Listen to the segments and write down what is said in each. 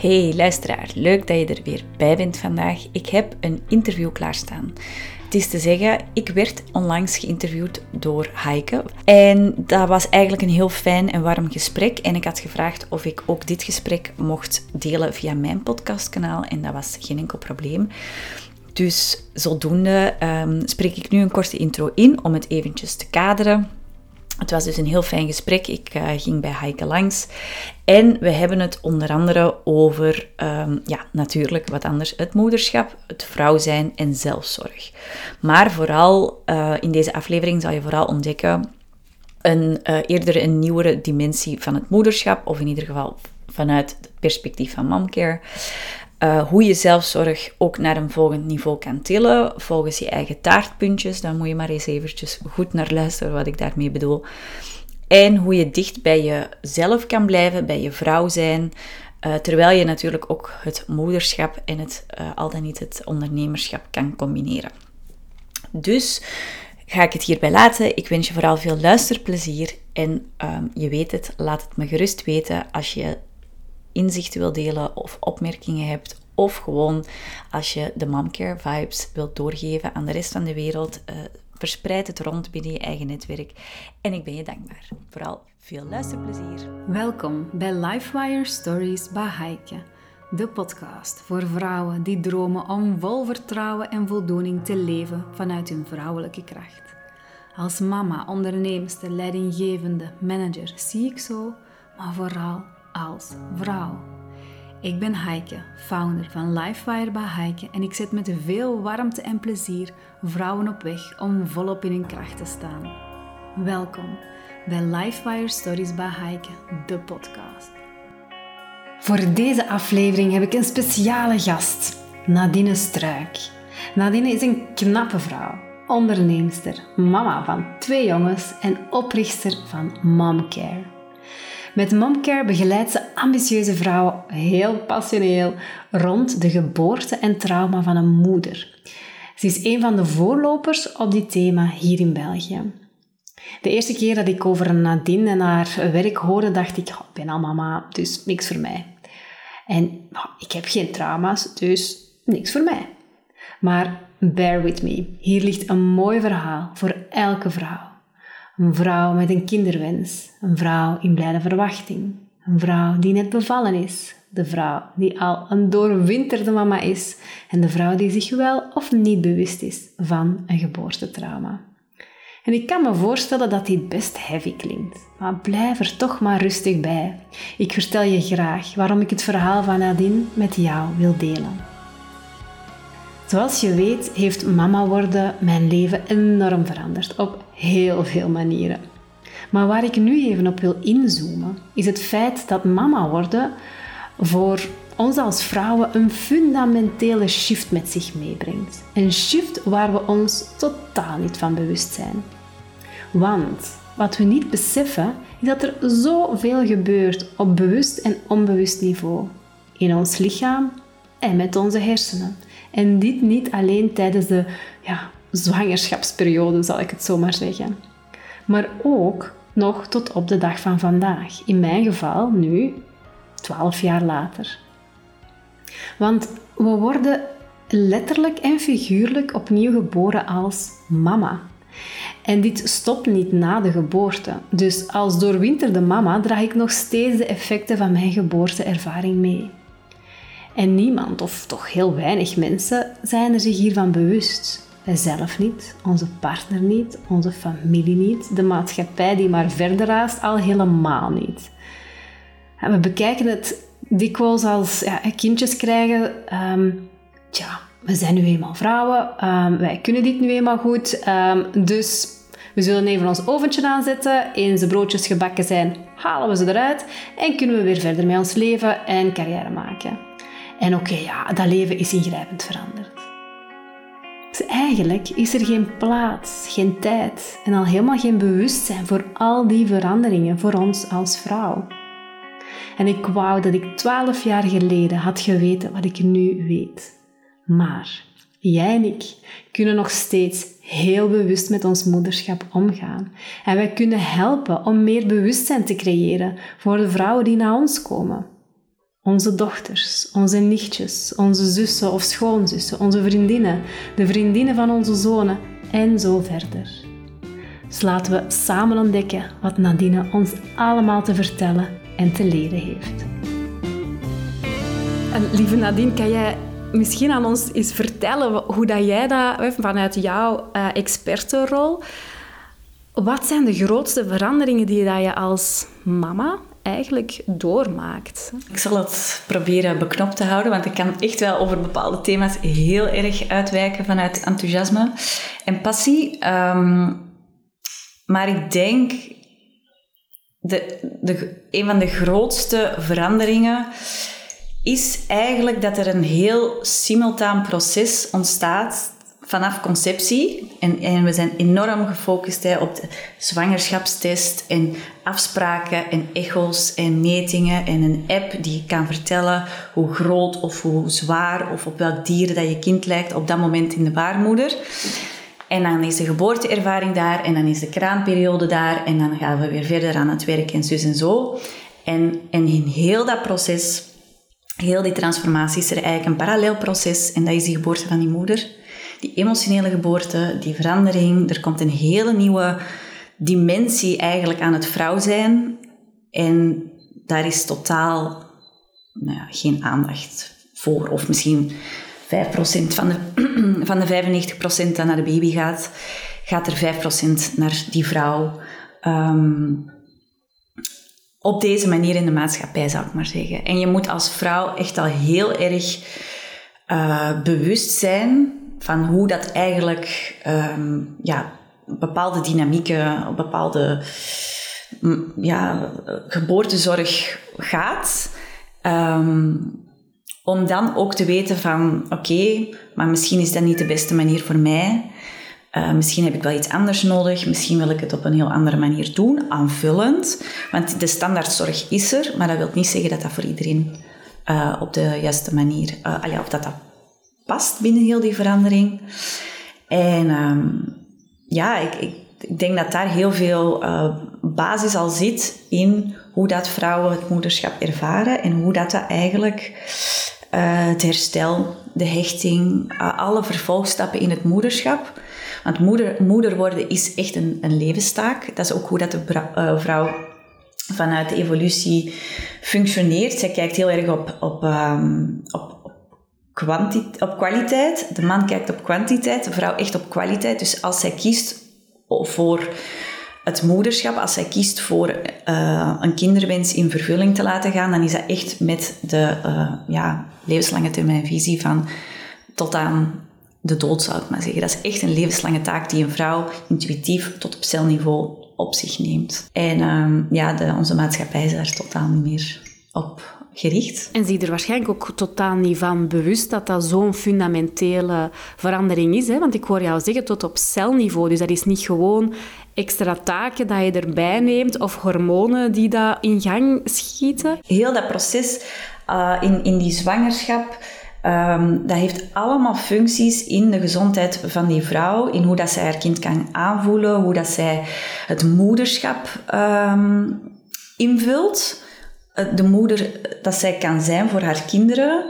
Hey luisteraar, leuk dat je er weer bij bent vandaag. Ik heb een interview klaarstaan. Het is te zeggen, ik werd onlangs geïnterviewd door Heike. En dat was eigenlijk een heel fijn en warm gesprek. En ik had gevraagd of ik ook dit gesprek mocht delen via mijn podcastkanaal. En dat was geen enkel probleem. Dus zodoende um, spreek ik nu een korte intro in om het eventjes te kaderen. Het was dus een heel fijn gesprek. Ik uh, ging bij Heike langs. En we hebben het onder andere over, um, ja, natuurlijk wat anders, het moederschap, het vrouw zijn en zelfzorg. Maar vooral uh, in deze aflevering zal je vooral ontdekken een uh, eerder een nieuwere dimensie van het moederschap, of in ieder geval vanuit het perspectief van momcare. Uh, hoe je zelfzorg ook naar een volgend niveau kan tillen, volgens je eigen taartpuntjes. Dan moet je maar eens eventjes goed naar luisteren wat ik daarmee bedoel. En hoe je dicht bij jezelf kan blijven, bij je vrouw zijn, uh, terwijl je natuurlijk ook het moederschap en het, uh, al dan niet het ondernemerschap kan combineren. Dus ga ik het hierbij laten. Ik wens je vooral veel luisterplezier en um, je weet het, laat het me gerust weten als je inzichten wil delen of opmerkingen hebt. Of gewoon als je de momcare vibes wilt doorgeven aan de rest van de wereld. Uh, verspreid het rond binnen je eigen netwerk. En ik ben je dankbaar. Vooral veel luisterplezier. Welkom bij Lifewire Stories bij Heike. De podcast voor vrouwen die dromen om vol vertrouwen en voldoening te leven vanuit hun vrouwelijke kracht. Als mama, onderneemster, leidinggevende, manager zie ik zo, maar vooral als vrouw. Ik ben Heike, founder van Lifewire bij Heike en ik zet met veel warmte en plezier vrouwen op weg om volop in hun kracht te staan. Welkom bij Lifewire Stories bij Heike, de podcast. Voor deze aflevering heb ik een speciale gast, Nadine Struik. Nadine is een knappe vrouw, onderneemster, mama van twee jongens en oprichter van Momcare. Met Momcare begeleidt ze ambitieuze vrouwen heel passioneel rond de geboorte en trauma van een moeder. Ze is een van de voorlopers op dit thema hier in België. De eerste keer dat ik over Nadine en haar werk hoorde, dacht ik, oh, ik ben al mama, dus niks voor mij. En ik heb geen trauma's, dus niks voor mij. Maar bear with me, hier ligt een mooi verhaal voor elke vrouw. Een vrouw met een kinderwens. Een vrouw in blijde verwachting. Een vrouw die net bevallen is. De vrouw die al een doorwinterde mama is. En de vrouw die zich wel of niet bewust is van een geboortetrauma. En ik kan me voorstellen dat dit best heavy klinkt, maar blijf er toch maar rustig bij. Ik vertel je graag waarom ik het verhaal van Nadine met jou wil delen. Zoals je weet heeft mama worden mijn leven enorm veranderd op heel veel manieren. Maar waar ik nu even op wil inzoomen, is het feit dat mama worden voor ons als vrouwen een fundamentele shift met zich meebrengt. Een shift waar we ons totaal niet van bewust zijn. Want wat we niet beseffen, is dat er zoveel gebeurt op bewust en onbewust niveau. In ons lichaam en met onze hersenen. En dit niet alleen tijdens de ja, zwangerschapsperiode, zal ik het zo maar zeggen. Maar ook nog tot op de dag van vandaag. In mijn geval nu, 12 jaar later. Want we worden letterlijk en figuurlijk opnieuw geboren als mama. En dit stopt niet na de geboorte. Dus als doorwinterde mama draag ik nog steeds de effecten van mijn geboorteervaring mee. En niemand, of toch heel weinig mensen, zijn er zich hiervan bewust. Zelf niet, onze partner niet, onze familie niet, de maatschappij die maar verder raast al helemaal niet. En we bekijken het dikwijls als ja, kindjes krijgen. Um, tja, we zijn nu eenmaal vrouwen, um, wij kunnen dit nu eenmaal goed, um, dus we zullen even ons oventje aanzetten. Eens de broodjes gebakken zijn, halen we ze eruit en kunnen we weer verder met ons leven en carrière maken. En oké, ja, dat leven is ingrijpend veranderd. Dus eigenlijk is er geen plaats, geen tijd en al helemaal geen bewustzijn voor al die veranderingen voor ons als vrouw. En ik wou dat ik twaalf jaar geleden had geweten wat ik nu weet. Maar jij en ik kunnen nog steeds heel bewust met ons moederschap omgaan. En wij kunnen helpen om meer bewustzijn te creëren voor de vrouwen die naar ons komen onze dochters, onze nichtjes, onze zussen of schoonzussen, onze vriendinnen, de vriendinnen van onze zonen en zo verder. Dus laten we samen ontdekken wat Nadine ons allemaal te vertellen en te leren heeft. En lieve Nadine, kan jij misschien aan ons eens vertellen hoe dat jij dat vanuit jouw uh, expertenrol, wat zijn de grootste veranderingen die dat je als mama eigenlijk doormaakt? Ik zal het proberen beknopt te houden, want ik kan echt wel over bepaalde thema's heel erg uitwijken vanuit enthousiasme en passie. Ehm, maar ik denk de, de, een van de grootste veranderingen is eigenlijk dat er een heel simultaan proces ontstaat vanaf conceptie. En, en we zijn enorm gefocust hè, op de zwangerschapstest en afspraken en echo's en metingen en een app die je kan vertellen hoe groot of hoe zwaar of op welk dier dat je kind lijkt op dat moment in de baarmoeder. En dan is de geboorteervaring daar en dan is de kraanperiode daar en dan gaan we weer verder aan het werk en zus en zo. En, en in heel dat proces, heel die transformatie, is er eigenlijk een parallel proces en dat is die geboorte van die moeder. Die emotionele geboorte, die verandering, er komt een hele nieuwe dimensie eigenlijk aan het vrouw zijn. En daar is totaal nou ja, geen aandacht voor. Of misschien 5% van de, van de 95% dat naar de baby gaat, gaat er 5% naar die vrouw. Um, op deze manier in de maatschappij, zou ik maar zeggen. En je moet als vrouw echt al heel erg uh, bewust zijn van hoe dat eigenlijk um, ja, bepaalde dynamieken, bepaalde ja, geboortezorg gaat. Um, om dan ook te weten van, oké, maar misschien is dat niet de beste manier voor mij. Uh, misschien heb ik wel iets anders nodig. Misschien wil ik het op een heel andere manier doen, aanvullend. Want de standaardzorg is er, maar dat wil niet zeggen dat dat voor iedereen uh, op de juiste manier, uh, ja, of dat dat past binnen heel die verandering. En um, ja, ik, ik, ik, denk dat daar heel veel basis al zit in hoe dat vrouwen het moederschap ervaren en hoe dat, dat eigenlijk uh, het herstel, de hechting, alle vervolgstappen in het moederschap. Want moeder, moeder worden is echt een, een levenstaak. Dat is ook hoe dat de uh, vrouw vanuit de evolutie functioneert. Zij kijkt heel erg op, op, um, op, op kwaliteit. De man kijkt op kwantiteit, de vrouw echt op kwaliteit. Dus als zij kiest voor het moederschap, als zij kiest voor uh, een kinderwens in vervulling te laten gaan, dan is dat echt met de uh, ja, levenslange termijnvisie van tot aan de dood, zou ik maar zeggen. Dat is echt een levenslange taak die een vrouw intuïtief tot op celniveau op zich neemt. En uh, ja, de, onze maatschappij is daar totaal niet meer op gericht. En zie je er waarschijnlijk ook totaal niet van bewust dat dat zo'n fundamentele verandering is. Hè? Want ik hoor jou zeggen tot op celniveau. Dus dat is niet gewoon extra taken dat je erbij neemt of hormonen die dat in gang schieten. Heel dat proces uh, in, in die zwangerschap... Um, dat heeft allemaal functies in de gezondheid van die vrouw, in hoe dat zij haar kind kan aanvoelen, hoe dat zij het moederschap um, invult. Eh, de moeder dat zij kan zijn voor haar kinderen,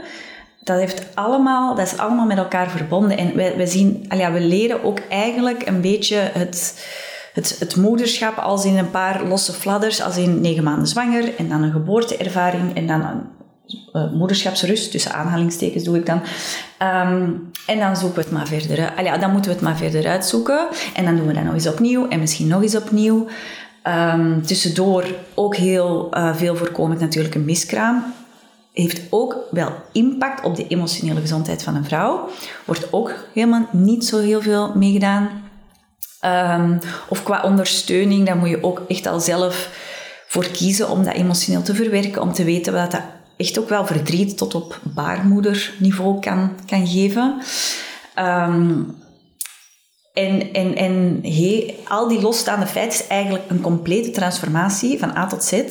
dat, heeft allemaal, dat is allemaal met elkaar verbonden. En wij, wij zien, ja, we leren ook eigenlijk een beetje het, het, het moederschap als in een paar losse fladders, als in negen maanden zwanger en dan een geboorteervaring en dan een uh, moederschapsrust, tussen aanhalingstekens doe ik dan. Um, en dan zoeken we het maar verder uit. dan moeten we het maar verder uitzoeken. En dan doen we dat nog eens opnieuw en misschien nog eens opnieuw. Um, tussendoor ook heel uh, veel voorkomend natuurlijk een miskraam. Heeft ook wel impact op de emotionele gezondheid van een vrouw. Wordt ook helemaal niet zo heel veel meegedaan. Um, of qua ondersteuning, daar moet je ook echt al zelf voor kiezen om dat emotioneel te verwerken. Om te weten wat dat echt ook wel verdriet tot op baarmoederniveau kan, kan geven. Um, en, en, en al die losstaande feiten is eigenlijk een complete transformatie van A tot Z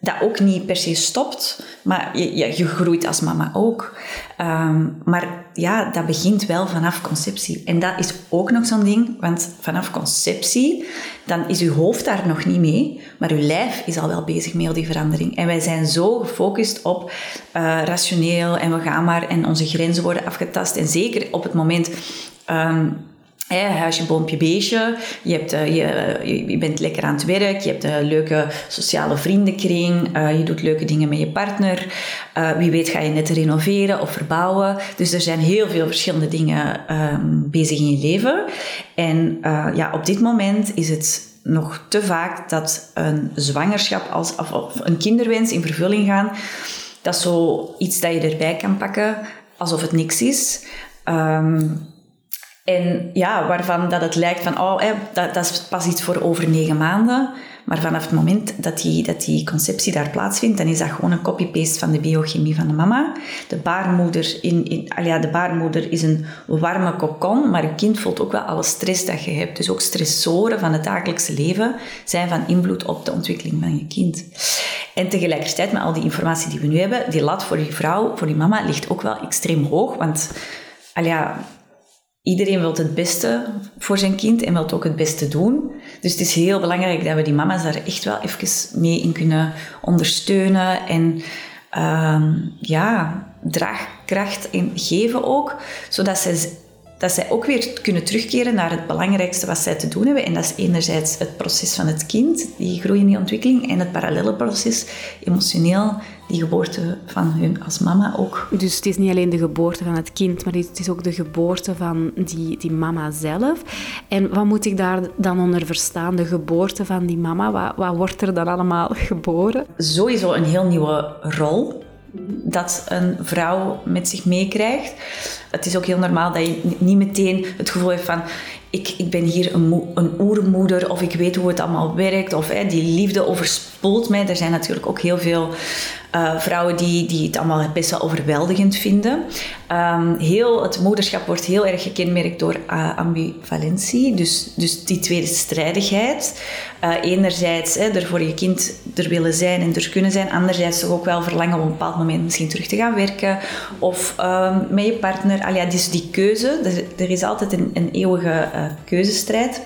dat ook niet per se stopt, maar je, je, groeit als mama ook. Ehm, maar ja, dat begint wel vanaf conceptie. En dat is ook nog zo'n ding, want vanaf conceptie, dan is uw hoofd daar nog niet mee, maar uw lijf is al wel bezig met al die verandering. En wij zijn zo gefocust op uh, rationeel en we gaan maar en onze grenzen worden afgetast. En zeker op het moment... Um, huisje, boompje, beestje. Je, hebt, uh, je, je, bent lekker aan het werk. Je hebt een leuke sociale vriendenkring. Uh, je doet leuke dingen met je partner. Uh, wie weet ga je net renoveren of verbouwen. Dus er zijn heel veel verschillende dingen um, bezig in je leven. En ja, op dit moment is het nog te vaak dat een zwangerschap als, of, een kinderwens in vervulling gaan. Dat is zo iets dat je erbij kan pakken alsof het niks is. Um, en ja, waarvan dat het lijkt van, oh, dat, dat is pas iets voor over negen maanden. Maar vanaf het moment dat die, dat die conceptie daar plaatsvindt, dan is dat gewoon een copy-paste van de biochemie van de mama. De baarmoeder, in, in, ja, de baarmoeder is een warme kokon, maar je kind voelt ook wel alle stress dat je hebt. Dus ook stressoren van het dagelijkse leven zijn van invloed op de ontwikkeling van je kind. En tegelijkertijd, met al die informatie die we nu hebben, die lat voor die vrouw, voor die mama, ligt ook wel extreem hoog. Want ja, iedereen wil het beste voor zijn kind en wil ook het beste doen. Dus het is heel belangrijk dat we die mama's daar echt wel even mee in kunnen ondersteunen en uh, ja, draagkracht in geven ook, zodat zij dat zij ook weer kunnen terugkeren naar het belangrijkste wat zij te doen hebben. En dat is enerzijds het proces van het kind, die groei en die ontwikkeling, en het parallele proces, emotioneel, die geboorte van hun als mama ook. Dus het is niet alleen de geboorte van het kind, maar het is ook de geboorte van die, die mama zelf. En wat moet ik daar dan onder verstaan? De geboorte van die mama, wat, wat wordt er dan allemaal geboren? Sowieso een heel nieuwe rol dat een vrouw met zich meekrijgt. Het is ook heel normaal dat je niet meteen het gevoel hebt van ik, ik ben hier een, een oermoeder of ik weet hoe het allemaal werkt of hè, die liefde overspoelt mij. Er zijn natuurlijk ook heel veel uh, vrouwen die, die het allemaal best wel overweldigend vinden. Um, heel, het moederschap wordt heel erg gekenmerkt door uh, ambivalentie, dus, dus die tweede strijdigheid. Uh, enerzijds hè, er voor je kind er willen zijn en er kunnen zijn, anderzijds toch ook wel verlangen om op een bepaald moment misschien terug te gaan werken of um, met je partner. Ja, dus die keuze, er, is altijd een, een eeuwige keuzestrijd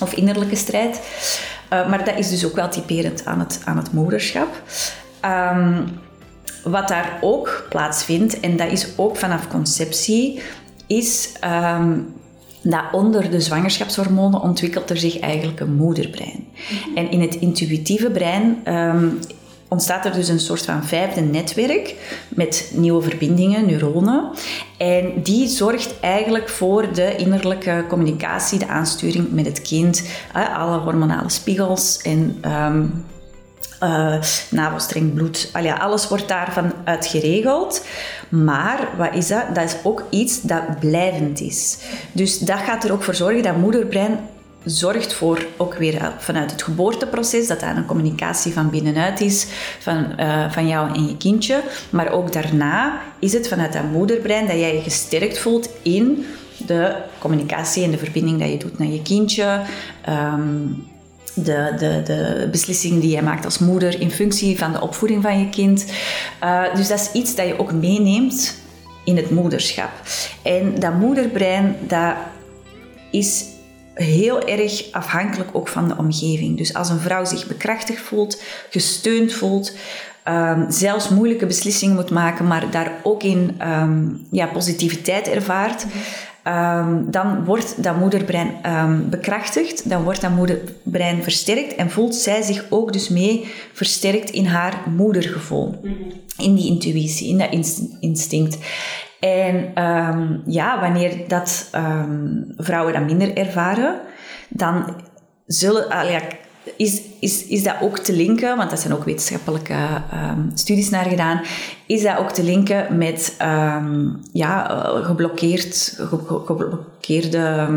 of innerlijke strijd. maar dat is dus ook wel typerend aan het, aan het moederschap. Um, wat daar ook plaatsvindt, en dat is ook vanaf conceptie, is um, dat onder de zwangerschapshormonen ontwikkelt er zich eigenlijk een moederbrein. Mhm. En in het intuïtieve brein um, ontstaat er dus een soort van vijfde netwerk met nieuwe verbindingen, neuronen. En die zorgt eigenlijk voor de innerlijke communicatie, de aansturing met het kind, alle hormonale spiegels en um, bloed. Al alles wordt daarvan uit geregeld. Maar wat is dat? Dat is ook iets dat blijvend is. Dus dat gaat er ook voor zorgen dat moederbrein zorgt voor ook weer eh, vanuit het geboorteproces, dat daar een communicatie van binnenuit is, van, uh, van jou en je kindje. Maar ook daarna is het vanuit dat moederbrein dat jij je gesterkt voelt in de communicatie en de verbinding dat je doet naar je kindje. Um, de, de, de beslissing die jij maakt als moeder in functie van de opvoeding van je kind. Uh, dus dat is iets dat je ook meeneemt in het moederschap. En dat moederbrein, dat is heel erg afhankelijk ook van de omgeving. Dus als een vrouw zich bekrachtigd voelt, gesteund voelt, um, zelfs moeilijke beslissingen moet maken, maar daar ook in um, ja, positiviteit ervaart, Um, dan wordt dat moederbrein um, bekrachtigd, dan wordt dat moederbrein versterkt en voelt zij zich ook dus mee versterkt in haar moedergevoel, mhm. in die intuïtie, in dat instinct. En um, ja, wanneer dat vrouwen dat minder ervaren, dan zullen, ja, is, is, is dat ook te linken, want daar zijn ook wetenschappelijke um, studies naar gedaan, is dat ook te linken met ja, eh, geblokkeerd, geblokkeerde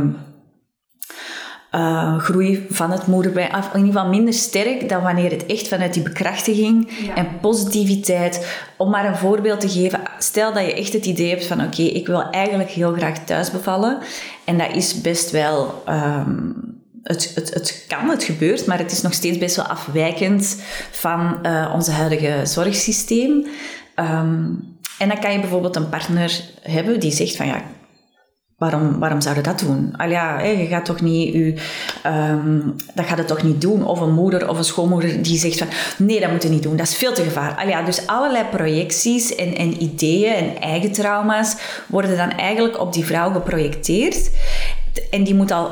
uh, groei van het moederbrein. In ieder geval minder sterk dan wanneer het echt vanuit die bekrachtiging en positiviteit. Om maar een voorbeeld te geven. Stel dat je echt het idee hebt van oké, ik wil eigenlijk heel graag thuis bevallen. En dat is best wel... Um, het, het, het kan, het gebeurt, maar het is nog steeds best wel afwijkend van uh, onze huidige zorgsysteem. Um, en dan kan je bijvoorbeeld een partner hebben die zegt van ja, waarom, waarom zou je dat doen? Al ja, je gaat toch niet je, um, dat gaat het toch niet doen? Of een moeder of een schoonmoeder die zegt van nee, dat moet je niet doen, dat is veel te gevaarlijk. Al ja, dus allerlei projecties en, en ideeën en eigen trauma's worden dan eigenlijk op die vrouw geprojecteerd. En die moet al,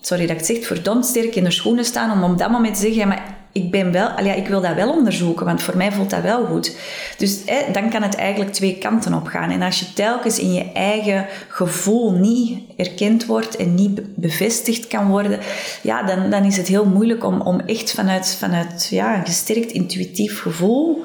sorry dat ik het zeg, verdomd sterk in de schoenen staan om op dat moment te zeggen, ja, maar ik, ben wel, ja, ik wil dat wel onderzoeken, want voor mij voelt dat wel goed. Dus hè, dan kan het eigenlijk twee kanten op gaan. En als je telkens in je eigen gevoel niet erkend wordt en niet bevestigd kan worden, ja, dan, dan is het heel moeilijk om, om echt vanuit, vanuit ja, een gesterkt intuïtief gevoel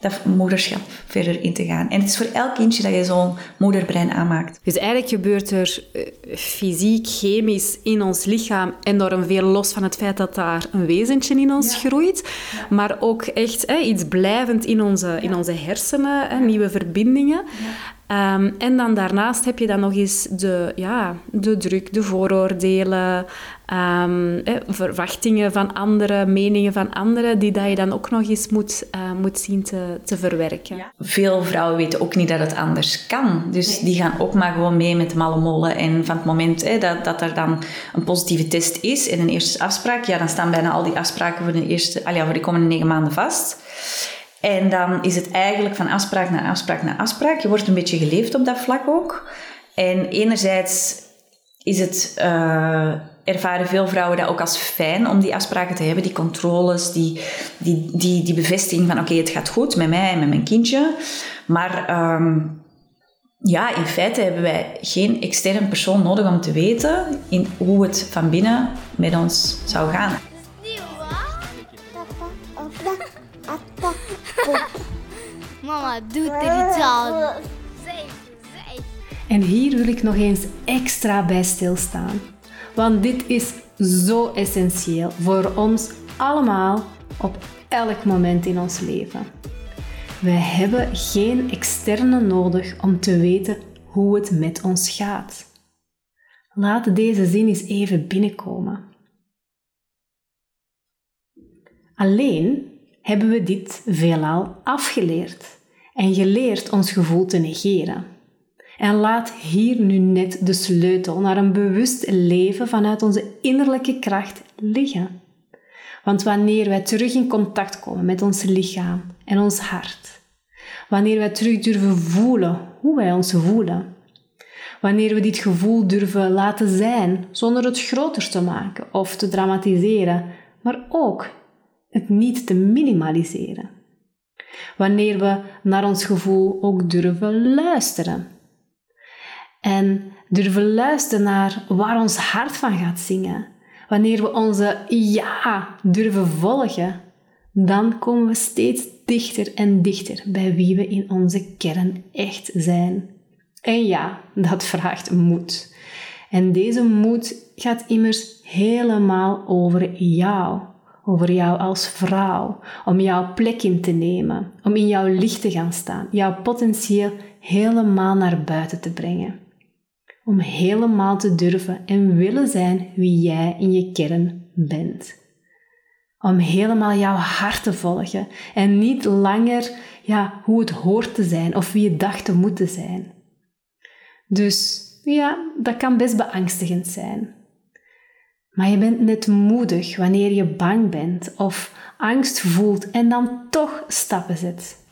dat moederschap verder in te gaan. En het is voor elk kindje dat je zo'n moederbrein aanmaakt. Dus eigenlijk gebeurt er uh, fysiek, chemisch in ons lichaam enorm veel los van het feit dat daar een wezentje in ons groeit. Maar ook echt iets blijvend in onze, in onze hersenen, nieuwe verbindingen. Um, en dan daarnaast heb je dan nog eens de, ja, de druk, de vooroordelen, um, verwachtingen van anderen, meningen van anderen, die dat je dan ook nog eens moet, uh, moet zien te, te verwerken. Veel vrouwen weten ook niet dat het anders kan. Dus die gaan ook maar gewoon mee met de malle mollen. En van het moment dat, dat er dan een positieve test is en een eerste afspraak, ja, dan staan bijna al die afspraken voor de, eerste, ja, voor de komende negen maanden vast. En dan is het eigenlijk van afspraak naar afspraak naar afspraak. Je wordt een beetje geleefd op dat vlak ook. En enerzijds is het, uh, ervaren veel vrouwen dat ook als fijn om die afspraken te hebben, die controles, die, die, die, die bevestiging van oké, het gaat goed met mij en met mijn kindje. Maar um, ja, in feite hebben wij geen externe persoon nodig om te weten in hoe het van binnen met ons zou gaan. Mama doet er iets aan. En hier wil ik nog eens extra bij stilstaan. Want dit is zo essentieel voor ons allemaal op elk moment in ons leven. We hebben geen externe nodig om te weten hoe het met ons gaat. Laat deze zin eens even binnenkomen. Alleen hebben we dit veelal afgeleerd en geleerd ons gevoel te negeren. En laat hier nu net de sleutel naar een bewust leven vanuit onze innerlijke kracht liggen. Want wanneer wij terug in contact komen met ons lichaam en ons hart, wanneer wij terug durven voelen hoe wij ons voelen, wanneer we dit gevoel durven laten zijn zonder het groter te maken of te dramatiseren, maar ook het niet te minimaliseren. Wanneer we naar ons gevoel ook durven luisteren. En durven luisteren naar waar ons hart van gaat zingen. Wanneer we onze ja durven volgen, dan komen we steeds dichter en dichter bij wie we in onze kern echt zijn. En ja, dat vraagt moed. En deze moed gaat immers helemaal over jou over jou als vrouw, om jouw plek in te nemen, om in jouw licht te gaan staan, jouw potentieel helemaal naar buiten te brengen. Om helemaal te durven en willen zijn wie jij in je kern bent. Om helemaal jouw hart te volgen en niet langer ja, hoe het hoort te zijn of wie je dacht te moeten zijn. Dus ja, dat kan best beangstigend zijn. Maar je bent net moedig wanneer je bang bent of angst voelt en dan toch stappen zet.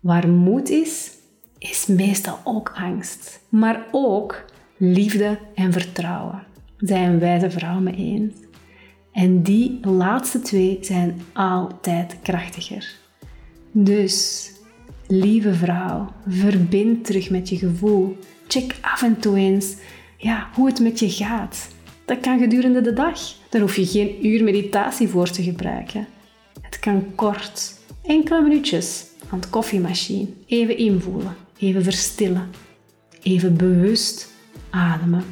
Waar moed is, is meestal ook angst, maar ook liefde en vertrouwen. Zijn wijze vrouw me eens. En die laatste twee zijn altijd krachtiger. Dus, lieve vrouw, verbind terug met je gevoel. Check af en toe eens ja, hoe het met je gaat. Dat kan gedurende de dag. Daar hoef je geen uur meditatie voor te gebruiken. Het kan kort, enkele minuutjes aan de koffiemachine. Even invoelen, even verstillen, even bewust ademen.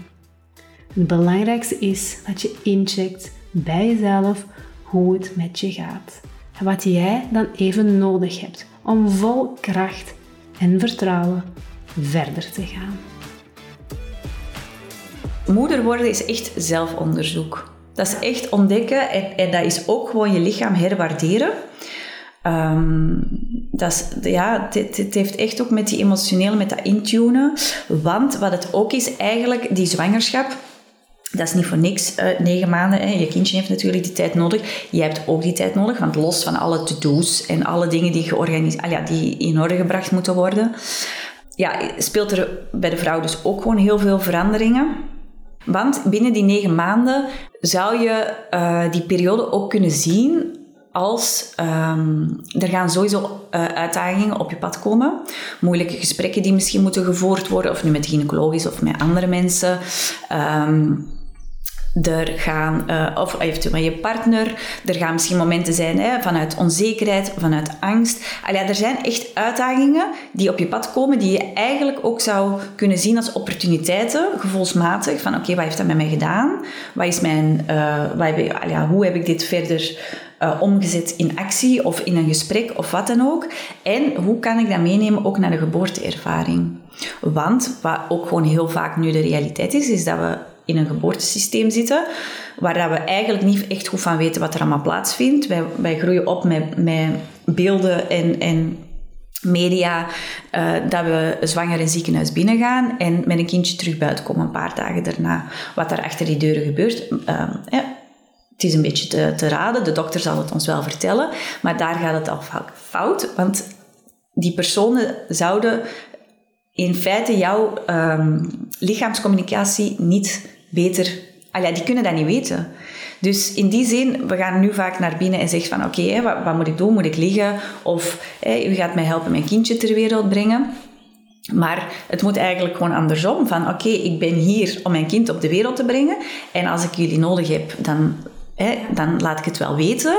Het belangrijkste is dat je incheckt bij jezelf hoe het met je gaat. En wat jij dan even nodig hebt om vol kracht en vertrouwen verder te gaan. Moeder worden is echt zelfonderzoek. Dat is echt ontdekken en, en dat is ook gewoon je lichaam herwaarderen. Um, dat is, ja, het, heeft echt ook met die emotionele, met dat intunen. Want wat het ook is, eigenlijk die zwangerschap, dat is niet voor niks uh, negen maanden. Hè. Je kindje heeft natuurlijk die tijd nodig. Je hebt ook die tijd nodig, want los van alle to-do's en alle dingen die, ah ja, die in orde gebracht moeten worden, ja, speelt er bij de vrouw dus ook gewoon heel veel veranderingen. Want binnen die negen maanden zou je uh, die periode ook kunnen zien als um, er gaan sowieso uh, uitdagingen op je pad komen. Moeilijke gesprekken die misschien moeten gevoerd worden, of nu met gynaecologisch of met andere mensen. Um, er gaan, uh, of eventueel met je partner, er gaan misschien momenten zijn hè, vanuit onzekerheid, vanuit angst. Allee, er zijn echt uitdagingen die op je pad komen, die je eigenlijk ook zou kunnen zien als opportuniteiten, gevoelsmatig. Van oké, wat heeft dat met mij gedaan? Wat is mijn, uh, heb, hoe heb ik dit verder uh, omgezet in actie of in een gesprek of wat dan ook? En hoe kan ik dat meenemen ook naar de geboorteervaring? Want wat ook gewoon heel vaak nu de realiteit is, is dat we in een geboortesysteem zitten, waar dat we eigenlijk niet echt goed van weten wat er allemaal plaatsvindt. Wij, wij groeien op met, met beelden en, en media uh, dat we zwanger in ziekenhuis binnengaan en met een kindje terug buiten komen een paar dagen daarna. Wat daar achter die deuren gebeurt. Uh, het is een beetje te, te, raden, de dokter zal het ons wel vertellen, maar daar gaat het al fout, want die personen zouden in feite jouw um, lichaamscommunicatie niet beter... Die kunnen dat niet weten. Dus in die zin, we gaan nu vaak naar binnen en zeggen van oké, wat, wat, moet ik doen? Moet ik liggen? Of hey, u gaat mij helpen mijn kindje ter wereld brengen. Maar het moet eigenlijk gewoon andersom. Van oké, ik ben hier om mijn kind op de wereld te brengen. En als ik jullie nodig heb, dan, dan laat ik het wel weten.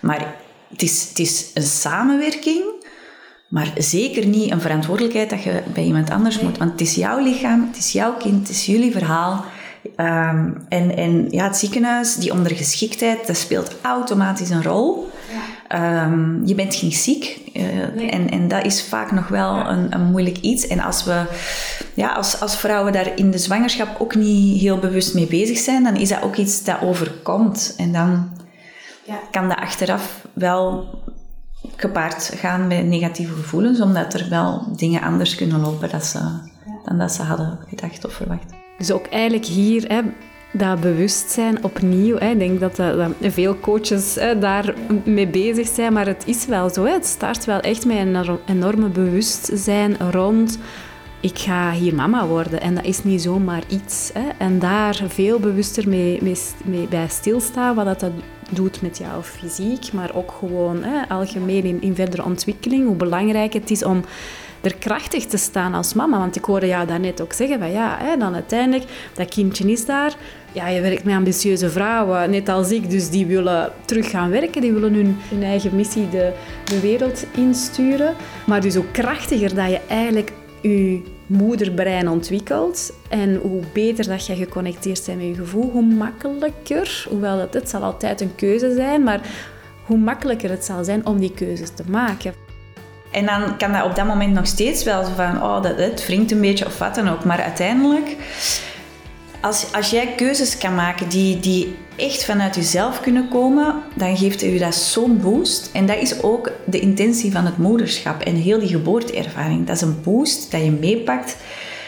Maar het is, het is een samenwerking. Maar zeker niet een verantwoordelijkheid dat je bij iemand anders moet. Want het is jouw lichaam, het is jouw kind, het is jullie verhaal. Um, en, en ja, het ziekenhuis, die ondergeschiktheid, dat speelt automatisch een rol. Ja. Um, je bent niet ziek. Uh, en, en dat is vaak nog wel een, een moeilijk iets. En als we ja, als, als vrouwen daar in de zwangerschap ook niet heel bewust mee bezig zijn, dan is dat ook iets dat overkomt. En dan ja. kan dat achteraf wel gepaard gaan met negatieve gevoelens, omdat er wel dingen anders kunnen lopen dat ze, dan dat ze hadden gedacht of verwacht. Dus ook eigenlijk hier hè, dat bewustzijn opnieuw. Hè. Ik denk dat, dat, veel coaches hè, daar mee bezig zijn, maar het is wel zo. Hè. Het start wel echt met een enorme bewustzijn rond ik ga hier mama worden. En dat is niet zomaar iets. Hè. En daar veel bewuster mee, mee, mee, bij stilstaan, wat dat, dat doet met jouw fysiek, maar ook gewoon hè, algemeen in, in verdere ontwikkeling. Hoe belangrijk het is om er krachtig te staan als mama. Want ik hoorde jou daarnet ook zeggen van ja, dan uiteindelijk, dat kindje is daar. Ja, je werkt met ambitieuze vrouwen, net als ik, dus die willen terug gaan werken. Die willen hun, hun eigen missie de, de wereld insturen. Maar dus hoe krachtiger dat je eigenlijk je moederbrein ontwikkelt en hoe beter dat je geconnecteerd bent met je gevoel, hoe makkelijker, hoewel dat het zal altijd een keuze zijn, maar hoe makkelijker het zal zijn om die keuzes te maken. En dan kan dat op dat moment nog steeds wel zo van, oh, dat, het wringt een beetje of wat dan ook. Maar uiteindelijk, als, als jij keuzes kan maken die, die echt vanuit jezelf kunnen komen, dan geeft u dat zo'n boost. En dat is ook de intentie van het moederschap en heel die geboorteervaring. Dat is een boost dat je meepakt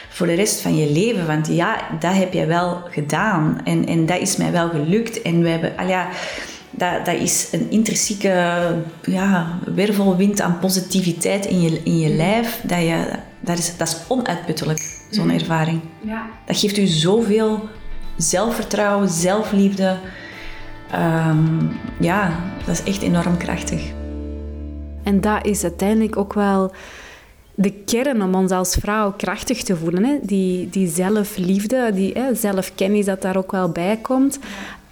voor de rest van je leven. Want ja, dat heb je wel gedaan. En, en dat is mij wel gelukt. En we hebben, al ja, dat, dat is een intrinsieke ja, wervelwind aan positiviteit in je, in je lijf. Dat, je, dat, is, dat is onuitputtelijk, zo'n mhm. ervaring. Ja. Dat geeft u zoveel zelfvertrouwen, zelfliefde. Um, ja, dat is echt enorm krachtig. En dat is uiteindelijk ook wel de kern om ons als vrouw krachtig te voelen. Hè? Die, die zelfliefde, die hè, zelfkennis dat daar ook wel bij komt.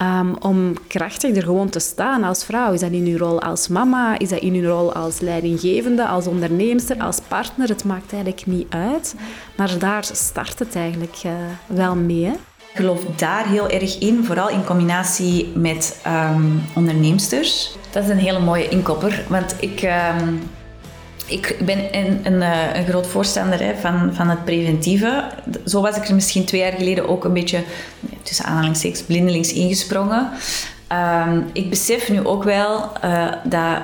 Um, om krachtig er gewoon te staan als vrouw. Is dat in uw rol als mama? Is dat in uw rol als leidinggevende, als onderneemster, als partner? Het maakt eigenlijk niet uit. Maar daar start het eigenlijk uh, wel mee. Hè? Ik geloof daar heel erg in, vooral in combinatie met um, onderneemsters. Dat is een hele mooie inkopper, want ik... Um, ik ben een, een, eh, een groot voorstander hè, van, van het preventieve. Zo was ik er misschien twee jaar geleden ook een beetje, tussen aanhalingstekens, blindelings ingesprongen. Um, ik besef nu ook wel uh, dat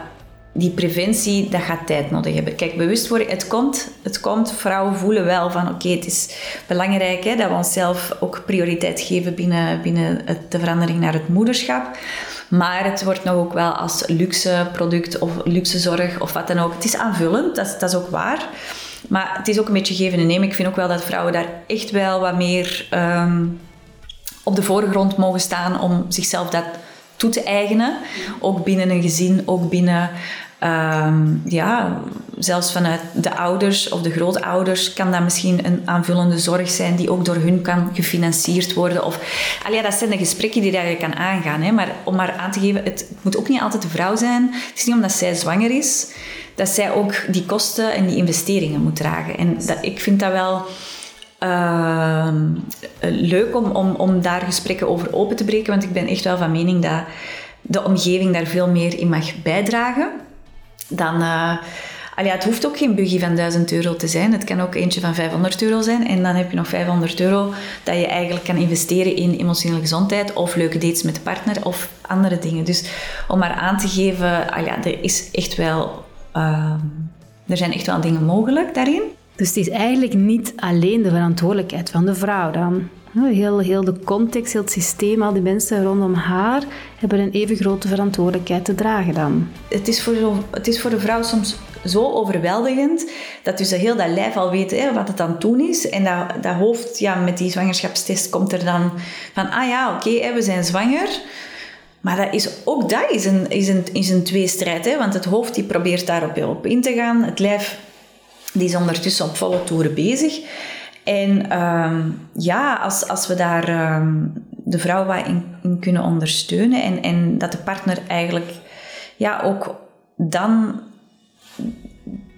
die preventie, dat gaat tijd nodig hebben. Kijk, bewustwording, het komt, het komt. Vrouwen voelen wel van, oké, het is belangrijk hè, dat we onszelf ook prioriteit geven binnen, binnen de verandering naar het moederschap. Maar het wordt nog ook wel als luxe product of luxe zorg of wat dan ook. Het is aanvullend, dat, dat is ook waar. Maar het is ook een beetje geven en nemen. Ik vind ook wel dat vrouwen daar echt wel wat meer um, op de voorgrond mogen staan om zichzelf dat toe te eigenen. Ook binnen een gezin, ook binnen Um, ja, zelfs vanuit de ouders of de grootouders kan dat misschien een aanvullende zorg zijn die ook door hun kan gefinancierd worden. Of, allee, dat zijn de gesprekken die je kan aangaan. Hè. Maar om maar aan te geven, het moet ook niet altijd de vrouw zijn. Het is niet omdat zij zwanger is, dat zij ook die kosten en die investeringen moet dragen. En dat, ik vind dat wel... Uh, leuk om, om, om daar gesprekken over open te breken, want ik ben echt wel van mening dat de omgeving daar veel meer in mag bijdragen dan... Uh, Allee, het hoeft ook geen buggy van 1000 euro te zijn. Het kan ook eentje van 500 euro zijn. En dan heb je nog 500 euro dat je eigenlijk kan investeren in emotionele gezondheid of leuke dates met de partner of andere dingen. Dus om maar aan te geven, allee, er is echt wel... Uh, er zijn echt wel dingen mogelijk daarin. Dus het is eigenlijk niet alleen de verantwoordelijkheid van de vrouw dan? Heel, heel de context, heel het systeem, al die mensen rondom haar hebben een even grote verantwoordelijkheid te dragen dan. Het is voor, het is voor de vrouw soms zo overweldigend dat dus heel dat lijf al weet hè, wat het aan het doen is. En dat, dat hoofd ja, met die zwangerschapstest komt er dan van, ah ja, oké, we zijn zwanger. Maar dat is, ook dat is een, is een, is een tweestrijd. Hè? Want het hoofd die probeert daarop op in te gaan. Het lijf die is ondertussen op volle toeren bezig. En um, ja, als, als we daar um, de vrouw wat in, in, kunnen ondersteunen en, en dat de partner eigenlijk ja, ook dan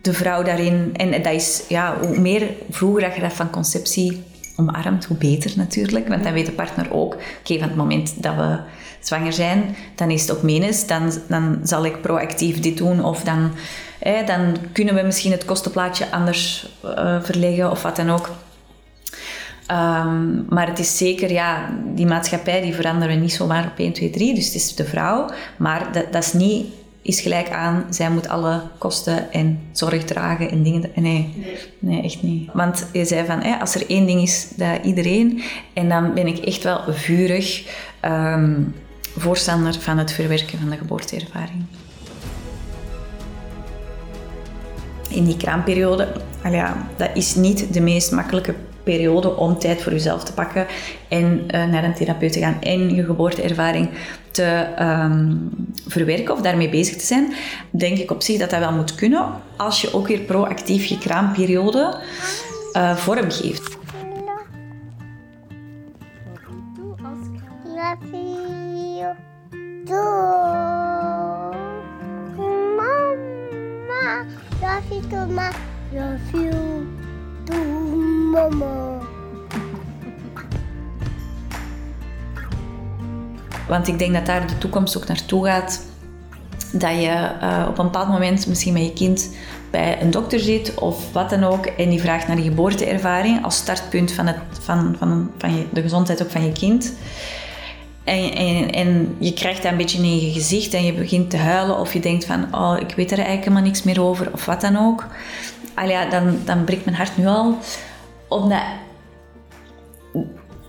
de vrouw daarin, en dat is ja, hoe meer vroeger dat je dat van conceptie omarmt, hoe beter natuurlijk. Want dan weet de partner ook, oké, van het moment dat we zwanger zijn, dan is het ook menens, dan, dan zal ik proactief dit doen of dan, dan kunnen we misschien het kostenplaatje anders uh, verleggen of wat dan ook. Um, maar het is zeker, ja, die maatschappij die veranderen we niet zomaar op 1, 2, 3. Dus het is de vrouw. Maar dat, dat is niet is gelijk aan, zij moet alle kosten en zorg dragen en dingen. Nee, nee, nee echt niet. Want je zei van, hè, als er één ding is, dat iedereen. En dan ben ik echt wel vurig um, voorstander van het verwerken van de geboorteervaring. In die kraamperiode, ja, dat is niet de meest makkelijke periode om tijd voor jezelf te pakken en uh, naar een therapeut te gaan en je geboorteervaring te um, verwerken of daarmee bezig te zijn, denk ik op zich dat dat wel moet kunnen als je ook weer proactief je kraamperiode uh, vorm geeft. Want ik denk dat daar de toekomst ook naartoe gaat. Dat je uh, op een bepaald moment misschien met je kind bij een dokter zit of wat dan ook. En die vraagt naar de geboorteervaring als startpunt van, het, van, van, van je, de gezondheid ook van je kind. En, en, en, je krijgt dat een beetje in je gezicht en je begint te huilen of je denkt van, oh, ik weet er eigenlijk helemaal niks meer over of wat dan ook. Al ja, dan, dan breekt mijn hart nu al. Omdat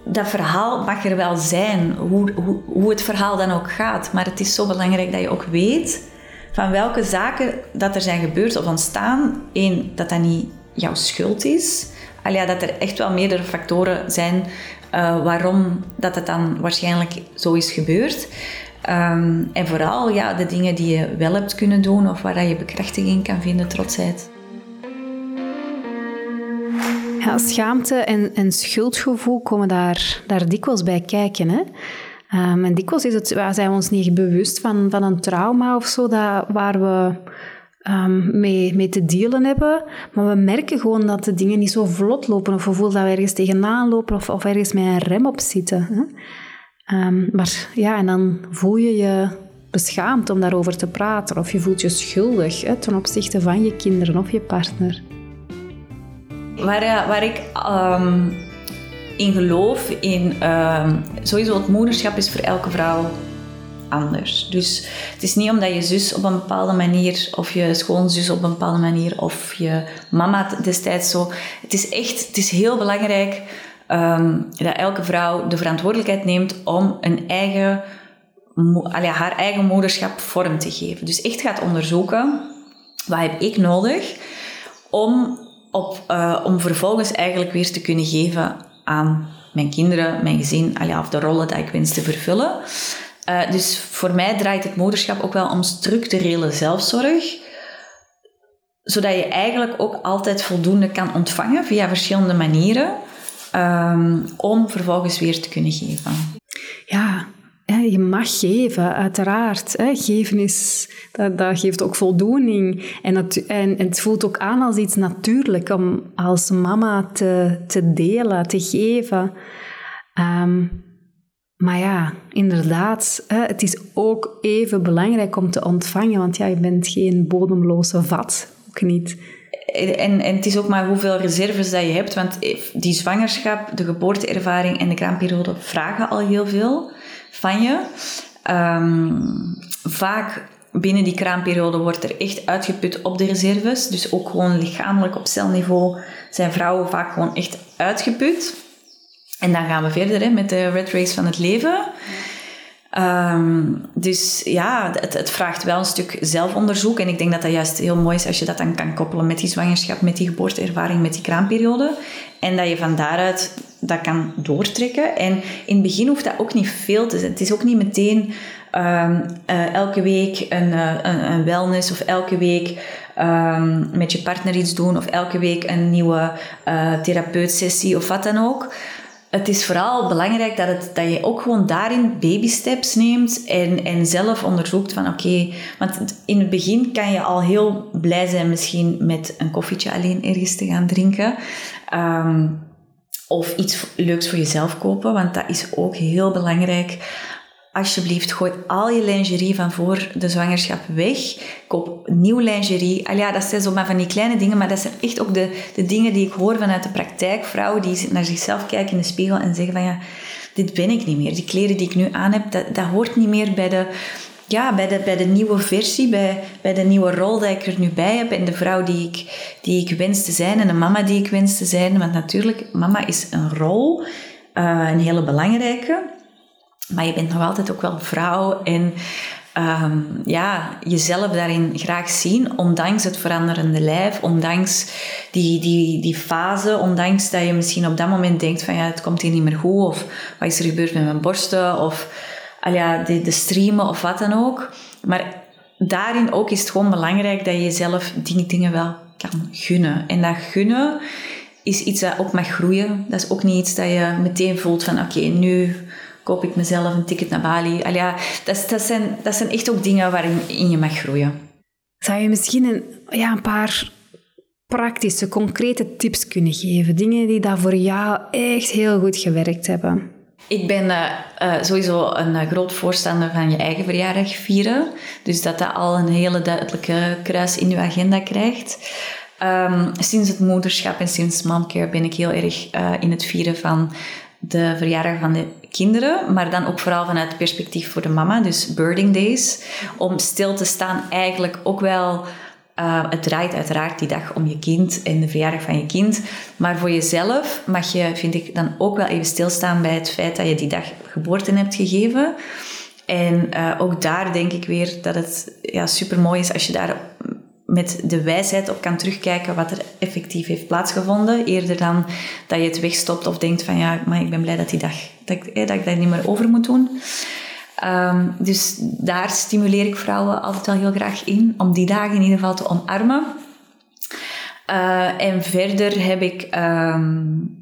dat verhaal mag er wel zijn, hoe, hoe, hoe het verhaal dan ook gaat. Maar het is zo belangrijk dat je ook weet van welke zaken dat er zijn gebeurd of ontstaan. Eén, dat dat niet jouw schuld is. Al ja, dat er echt wel meerdere factoren zijn uh, waarom dat het dan waarschijnlijk zo is gebeurd. Um, en vooral ja, de dingen die je wel hebt kunnen doen of waar je bekrachtiging kan vinden, trotsheid. Ja, schaamte en, en schuldgevoel komen daar, daar dikwijls bij kijken. Hè? Um, en dikwijls is het, zijn we ons niet bewust van, van een trauma of zo, dat, waar we um, mee, mee te dealen hebben. Maar we merken gewoon dat de dingen niet zo vlot lopen. Of we voelen dat we ergens tegenaan lopen of, of ergens met een rem op zitten. Hè? Um, maar ja, en dan voel je je beschaamd om daarover te praten. Of je voelt je schuldig hè, ten opzichte van je kinderen of je partner. Waar, eh, waar ik ehm, in geloof, in ehm, sowieso het moederschap is voor elke vrouw anders. Dus het is niet omdat je zus op een bepaalde manier, of je schoonzus op een bepaalde manier, of je mama destijds zo. Het is echt, het is heel belangrijk um, dat elke vrouw de verantwoordelijkheid neemt om een eigen, haar eigen moederschap vorm te geven. Dus echt gaat onderzoeken, wat heb ik nodig om, op, uh, om vervolgens eigenlijk weer te kunnen geven aan mijn kinderen, mijn gezin, of de rollen die ik wens te vervullen. Uh, dus voor mij draait het moederschap ook wel om structurele zelfzorg zodat je eigenlijk ook altijd voldoende kan ontvangen via verschillende manieren. Um, om vervolgens weer te kunnen geven. Ja, je mag geven, uiteraard. Geven is, dat, dat geeft ook voldoening. En, het, en, het voelt ook aan als iets natuurlijk om als mama te, te delen, te geven. Um, maar ja, inderdaad, het is ook even belangrijk om te ontvangen, want ja, je bent geen bodemloze vat, ook niet. En, en het is ook maar hoeveel reserves dat je hebt, want die zwangerschap, de geboorteervaring en de kraamperiode vragen al heel veel van je. Um, vaak binnen die kraamperiode wordt er echt uitgeput op de reserves. Dus ook gewoon lichamelijk op celniveau zijn vrouwen vaak gewoon echt uitgeput. En dan gaan we verder hè, met de red race van het leven. Um, dus ja, het, het, vraagt wel een stuk zelfonderzoek. En ik denk dat dat juist heel mooi is als je dat dan kan koppelen met die zwangerschap, met die geboorteervaring, met die kraamperiode. En dat je van daaruit dat kan doortrekken. En in het begin hoeft dat ook niet veel te zijn. Het is ook niet meteen um, uh, elke week een, uh, een, wellness of elke week um, met je partner iets doen of elke week een nieuwe uh, therapeutsessie of wat dan ook het is vooral belangrijk dat, het, dat je ook gewoon daarin baby steps neemt en, en zelf onderzoekt van oké, want in het begin kan je al heel blij zijn misschien met een koffietje alleen ergens te gaan drinken. Um, of iets leuks voor jezelf kopen, want dat is ook heel belangrijk alsjeblieft, gooi al je lingerie van voor de zwangerschap weg. Koop nieuw lingerie. Al ja, dat zijn zo maar van die kleine dingen, maar dat zijn echt ook de, de dingen die ik hoor vanuit de praktijk. Vrouwen die naar zichzelf kijken in de spiegel en zeggen van ja, dit ben ik niet meer. Die kleren die ik nu aan heb, dat, dat hoort niet meer bij de, ja, bij de, bij de nieuwe versie, bij, bij de nieuwe rol die ik er nu bij heb en de vrouw die ik, die ik wens te zijn en de mama die ik wens te zijn. Want natuurlijk, mama is een rol, uh, een hele belangrijke. Maar je bent nog altijd ook wel vrouw en um, ja, jezelf daarin graag zien, ondanks het veranderende lijf, ondanks die, die, die fase, ondanks dat je misschien op dat moment denkt van ja, het komt hier niet meer goed, of wat is er gebeurd met mijn borsten, of al ja, de, de streamen of wat dan ook. Maar daarin ook is het gewoon belangrijk dat je jezelf die dingen wel kan gunnen. En dat gunnen is iets dat ook mag groeien. Dat is ook niet iets dat je meteen voelt van oké, nu koop ik mezelf een ticket naar Bali. Al ja, dat, dat, zijn, dat zijn echt ook dingen waarin in je mag groeien. Zou je misschien een, ja, een paar praktische, concrete tips kunnen geven? Dingen die daar voor jou echt heel goed gewerkt hebben? Ik ben uh, uh, sowieso een uh, groot voorstander van je eigen verjaardag vieren. Dus dat dat al een hele duidelijke kruis in je agenda krijgt. Um, sinds het moederschap en sinds momcare ben ik heel erg in het vieren van de verjaardag van de kinderen, maar dan ook vooral vanuit het perspectief voor de mama, dus birding days. Om stil te staan eigenlijk ook wel... Uh, het draait uiteraard die dag om je kind en de verjaardag van je kind. Maar voor jezelf mag je, vind ik, dan ook wel even stilstaan bij het feit dat je die dag geboorte hebt gegeven. En uh, ook daar denk ik weer dat het ja, super mooi is als je daar met de wijsheid op kan terugkijken wat er effectief heeft plaatsgevonden. Eerder dan dat je het wegstopt of denkt van ja, maar ik ben blij dat die dag, dat ik, dat ik niet meer over moet doen. Um, dus daar stimuleer ik vrouwen altijd wel heel graag in, om die dagen in ieder geval te omarmen. Uh, en verder heb ik um,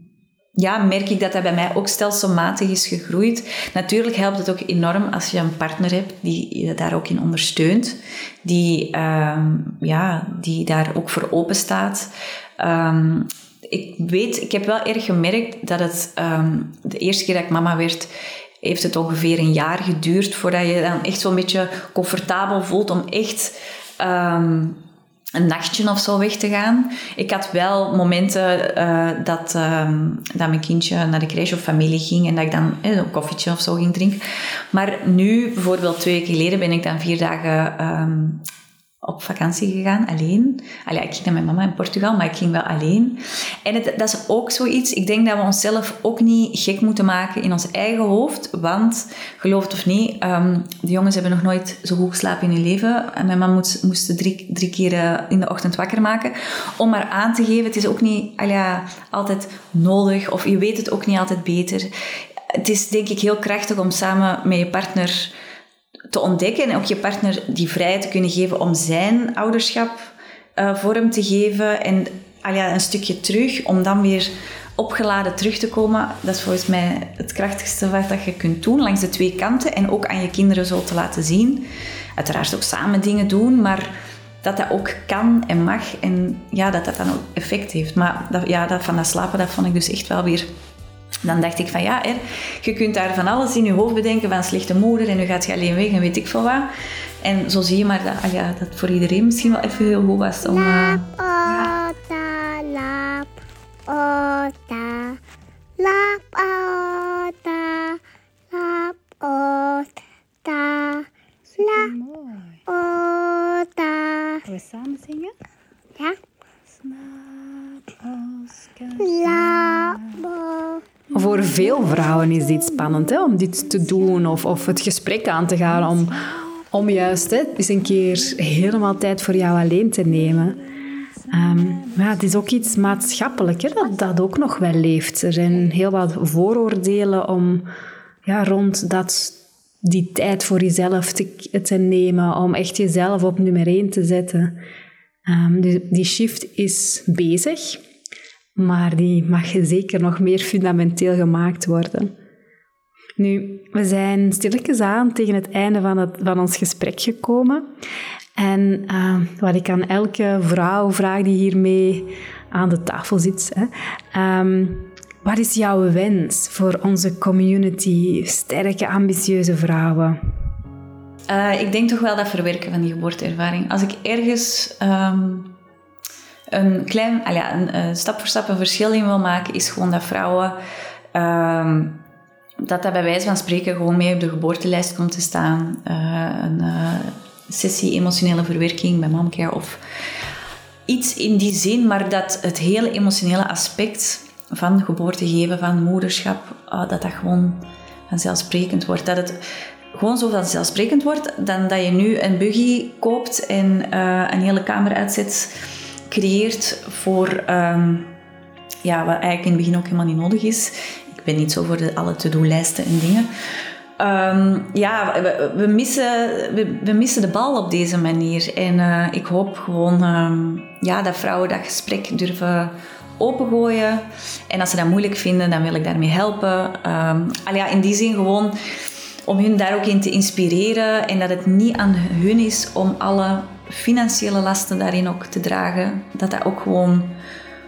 ja, merk ik dat dat bij mij ook stelselmatig is gegroeid. Natuurlijk helpt het ook enorm als je een partner hebt die je daar ook in ondersteunt, die, um, ja, die daar ook voor open staat. Ik weet, ik heb wel erg gemerkt dat het de eerste keer dat ik mama werd, heeft het ongeveer een jaar geduurd voordat je dan echt zo'n beetje comfortabel voelt om echt ehm, een nachtje of zo weg te gaan. Ik had wel momenten uh, dat, ehm, dat mijn kindje naar de crash of familie ging en dat ik dan eh, een koffietje of zo ging drinken. Maar nu, bijvoorbeeld twee weken geleden, ben ik dan vier dagen um, op vakantie gegaan, alleen. Allee, ik ging naar mijn mama in Portugal, maar ik ging wel alleen. En het, dat is ook zoiets, ik denk dat we onszelf ook niet gek moeten maken in ons eigen hoofd. Want, geloof het of niet, um, de jongens hebben nog nooit zo goed geslapen in hun leven. En mijn mama moest, moest drie, drie keer in de ochtend wakker maken. Om maar aan te geven, het is ook niet allee, altijd nodig. Of je weet het ook niet altijd beter. Het is denk ik heel krachtig om samen met je partner te ontdekken en ook je partner die vrijheid te kunnen geven om zijn ouderschap uh, vorm te geven en ah ja, een stukje terug, om dan weer opgeladen terug te komen. Dat is volgens mij het krachtigste wat dat je kunt doen, langs de twee kanten en ook aan je kinderen zo te laten zien. Uiteraard ook samen dingen doen, maar dat dat ook kan en mag en ja, dat dat dan ook effect heeft. Maar ja, dat van dat slapen, dat vond ik dus echt wel weer dan dacht ik van ja, hè, je kunt daar van alles in je hoofd bedenken van slechte moeder en nu gaat je alleen weg en weet ik veel wat. En zo zie je maar dat, ah ja, dat voor iedereen misschien wel even heel goed was om... Uh, vrouwen is dit spannend, hè, om dit te doen of, het gesprek aan te gaan om, om juist hè, eens een keer helemaal tijd voor jou alleen te nemen. Um, maar het is ook iets maatschappelijk hè, dat dat ook nog wel leeft. Er zijn heel wat vooroordelen om, ja, rond dat, die tijd voor jezelf te, te nemen, om echt jezelf op nummer één te zetten. Um, dus die shift is bezig. Maar die mag zeker nog meer fundamenteel gemaakt worden. Nu, we zijn stilletjes aan tegen het einde van, het, van ons gesprek gekomen. En uh, wat ik aan elke vrouw vraag die hiermee aan de tafel zit. Hè, um, wat is jouw wens voor onze community? Sterke, ambitieuze vrouwen. Uh, ik denk toch wel dat verwerken van die geboorteervaring. Als ik ergens um, een klein, ja, een, stap voor stap een verschil in wil maken, is gewoon dat vrouwen, um, dat dat bij wijze van spreken gewoon mee op de geboortelijst komt te staan. Uh, een uh, sessie emotionele verwerking bij momcare of iets in die zin, maar dat het hele emotionele aspect van geboorte geven, van moederschap, uh, dat dat gewoon vanzelfsprekend wordt. Dat het gewoon zo vanzelfsprekend wordt dan dat je nu een buggy koopt en een hele kamer uitzet creëert voor um, ja, wat eigenlijk in het begin ook helemaal niet nodig is. Ik ben niet zo voor de, alle to-do-lijsten en dingen. Um, ja, we, missen, we, missen de bal op deze manier. En uh, ik hoop gewoon um, ja, dat vrouwen dat gesprek durven opengooien. En als ze dat moeilijk vinden, dan wil ik daarmee helpen. Al ja, in die zin gewoon om hun daar ook in te inspireren. En dat het niet aan hun is om alle financiële lasten daarin ook te dragen. Dat dat ook gewoon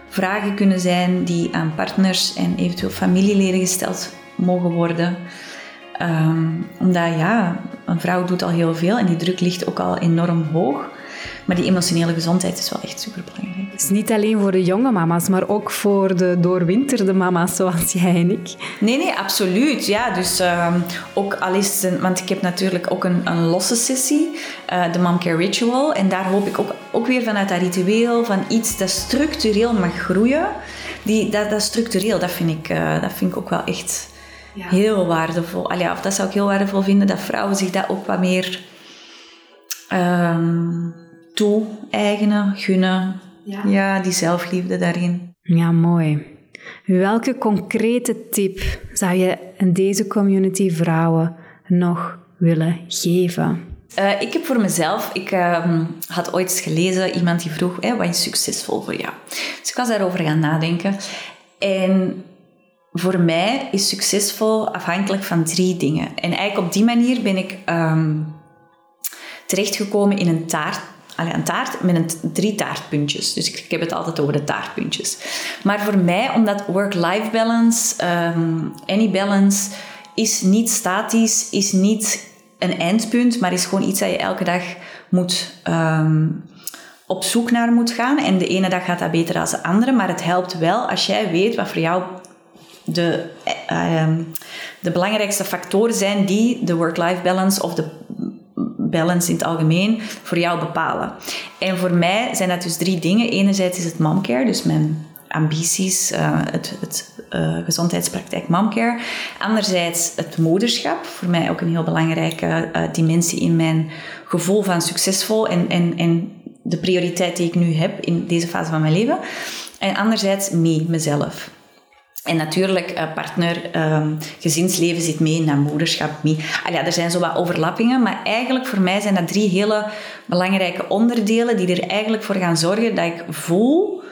vragen kunnen zijn die aan partners en eventueel familieleden gesteld mogen worden. Um, omdat ja, een vrouw doet al heel veel en die druk ligt ook al enorm hoog. Maar die emotionele gezondheid is wel echt super belangrijk. Het is niet alleen voor de jonge mama's, maar ook voor de doorwinterde mama's zoals jij en ik. Nee, nee, absoluut. Ja, dus um, ook al is het want ik heb natuurlijk ook een, een losse sessie, uh, de Momcare Ritual. En daar hoop ik ook, ook weer vanuit dat ritueel, van iets dat structureel mag groeien. Die, dat, dat structureel, dat vind ik, uh, dat vind ik ook wel echt ja. heel waardevol. Allee, of dat zou ik heel waardevol vinden, dat vrouwen zich dat ook wat meer um, toe-eigenen, gunnen. Ja. ja, die zelfliefde daarin. Ja, mooi. Welke concrete tip zou je in deze community vrouwen nog willen geven? Uh, ik heb voor mezelf, ik uh, had ooit eens gelezen, iemand die vroeg, hey, wat is succesvol voor jou? Dus ik was daarover gaan nadenken. En voor mij is succesvol afhankelijk van drie dingen. En eigenlijk op die manier ben ik um, terechtgekomen in een taart allee, een taart met een, drie taartpuntjes. Dus ik, ik, heb het altijd over de taartpuntjes. Maar voor mij, omdat work-life balance, um, any balance, is niet statisch, is niet een eindpunt, maar is gewoon iets dat je elke dag moet ehm, op zoek naar moet gaan. En de ene dag gaat dat beter dan de andere, maar het helpt wel als jij weet wat voor jou de, eh, ehm, de belangrijkste factoren zijn die de work-life balance of de balance in het algemeen voor jou bepalen. En voor mij zijn dat dus drie dingen. Enerzijds is het momcare, dus mijn ambities, uh, het, het uh, gezondheidspraktijk momcare. Anderzijds het moederschap, voor mij ook een heel belangrijke uh, dimensie in mijn gevoel van succesvol en, en, en de prioriteit die ik nu heb in deze fase van mijn leven. En anderzijds me, mezelf. En natuurlijk, uh, partner, um, gezinsleven zit mee moederschap mee. Ja, er zijn zo wat overlappingen, maar eigenlijk voor mij zijn dat drie hele belangrijke onderdelen die er eigenlijk voor gaan zorgen dat ik voel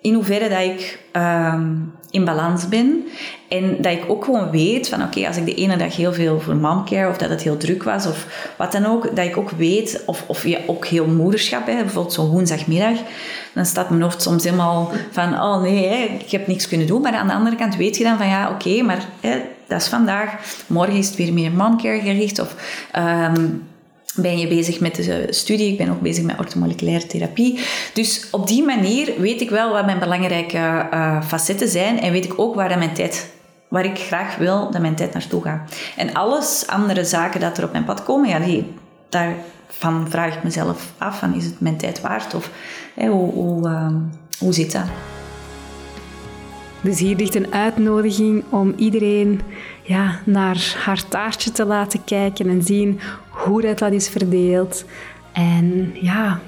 in hoeverre dat ik um, in balans ben. En dat ik ook gewoon weet van oké, als ik de ene dag heel veel voor momcare of dat het heel druk was of wat dan ook, dat ik ook weet, of, of ja, ook heel moederschap, hè, bijvoorbeeld zo'n woensdagmiddag, dan staat mijn hoofd soms helemaal van oh nee, ik heb niks kunnen doen. Maar aan de andere kant weet je dan van ja, oké, maar hè, dat is vandaag, morgen is het weer meer momcare gericht of... Um, ben je bezig met de studie. Ik ben ook bezig met orthomoleculaire therapie. Dus op die manier weet ik wel wat mijn belangrijke uh, facetten zijn en weet ik ook waar mijn tijd waar ik graag wil dat mijn tijd naartoe gaat. En alles andere zaken dat er op mijn pad komen, ja, die, daarvan vraag ik mezelf af: van, is het mijn tijd waard? Of hoe, hoe, uh, hoe zit dat? Dus hier ligt een uitnodiging om iedereen ja, naar haar taartje te laten kijken en zien hoe dat, dat is verdeeld. En ja,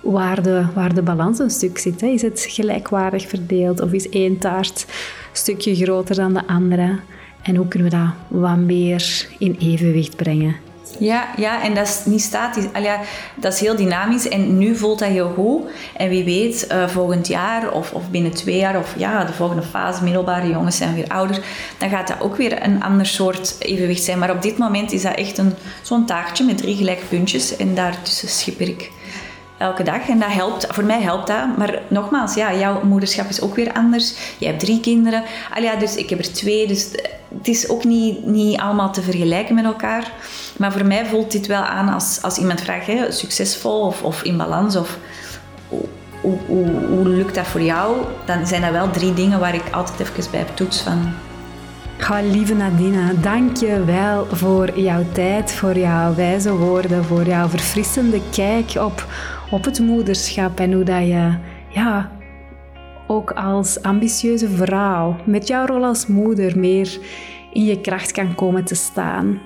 waar de, waar de balans een stuk zit. Hè. Is het gelijkwaardig verdeeld of is één taart een stukje groter dan de andere? En hoe kunnen we dat wat meer in evenwicht brengen? Ja, ja, en dat is niet statisch. Ja, dat is heel dynamisch en nu voelt dat heel goed. En wie weet, uh, volgend jaar of, of binnen twee jaar of ja, de volgende fase, middelbare jongens zijn weer ouder, dan gaat dat ook weer een ander soort evenwicht zijn. Maar op dit moment is dat echt een, zo'n taartje met drie gelijke puntjes en daartussen schipper ik elke dag. En dat helpt, voor mij helpt dat. Maar nogmaals, ja, jouw moederschap is ook weer anders. Je hebt drie kinderen. Al ja, dus ik heb er twee. Dus het is ook niet, niet allemaal te vergelijken met elkaar. Maar voor mij voelt dit wel aan als, als iemand vraagt, hè, succesvol of, of in balans of... Hoe, hoe, lukt dat voor jou? Dan zijn dat wel drie dingen waar ik altijd even bij toets van Ga, lieve Nadine, dank je wel voor jouw tijd, voor jouw wijze woorden, voor jouw verfrissende kijk op, op het moederschap en hoe dat je ja, ook als ambitieuze vrouw met jouw rol als moeder meer in je kracht kan komen te staan.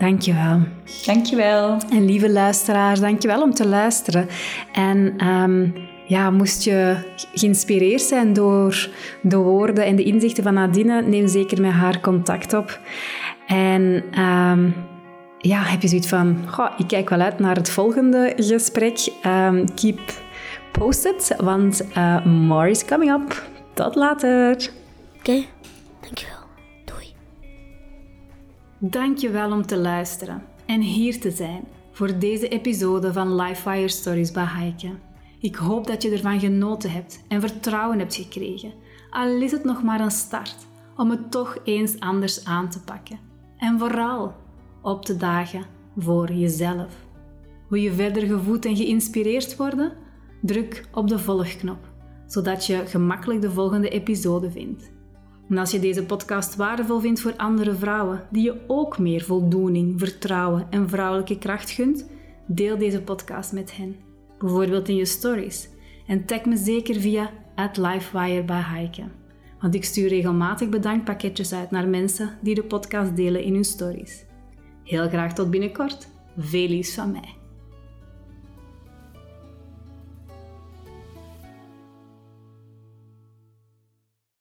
Dank je wel. Dank je wel. En lieve luisteraars, dank je wel om te luisteren. En um, ja, moest je geïnspireerd zijn door de woorden en de inzichten van Nadine, neem zeker met haar contact op. En um, ja, heb je zoiets van, goh, ik kijk wel uit naar het volgende gesprek. Um, keep posted, want uh, more is coming up. Tot later. Oké, okay. Dankjewel om te luisteren en hier te zijn voor deze episode van Lifewire Stories bij Heike. Ik hoop dat je ervan genoten hebt en vertrouwen hebt gekregen, al is het nog maar een start, om het toch eens anders aan te pakken. En vooral op te dagen voor jezelf. Wil je verder gevoed en geïnspireerd worden? Druk op de volgknop, zodat je gemakkelijk de volgende episode vindt. En als je deze podcast waardevol vindt voor andere vrouwen die je ook meer voldoening, vertrouwen en vrouwelijke kracht gunt, deel deze podcast met hen bijvoorbeeld in je stories. En tag me zeker via Heike. Want ik stuur regelmatig bedankpakketjes uit naar mensen die de podcast delen in hun stories. Heel graag tot binnenkort. Veel liefs van mij.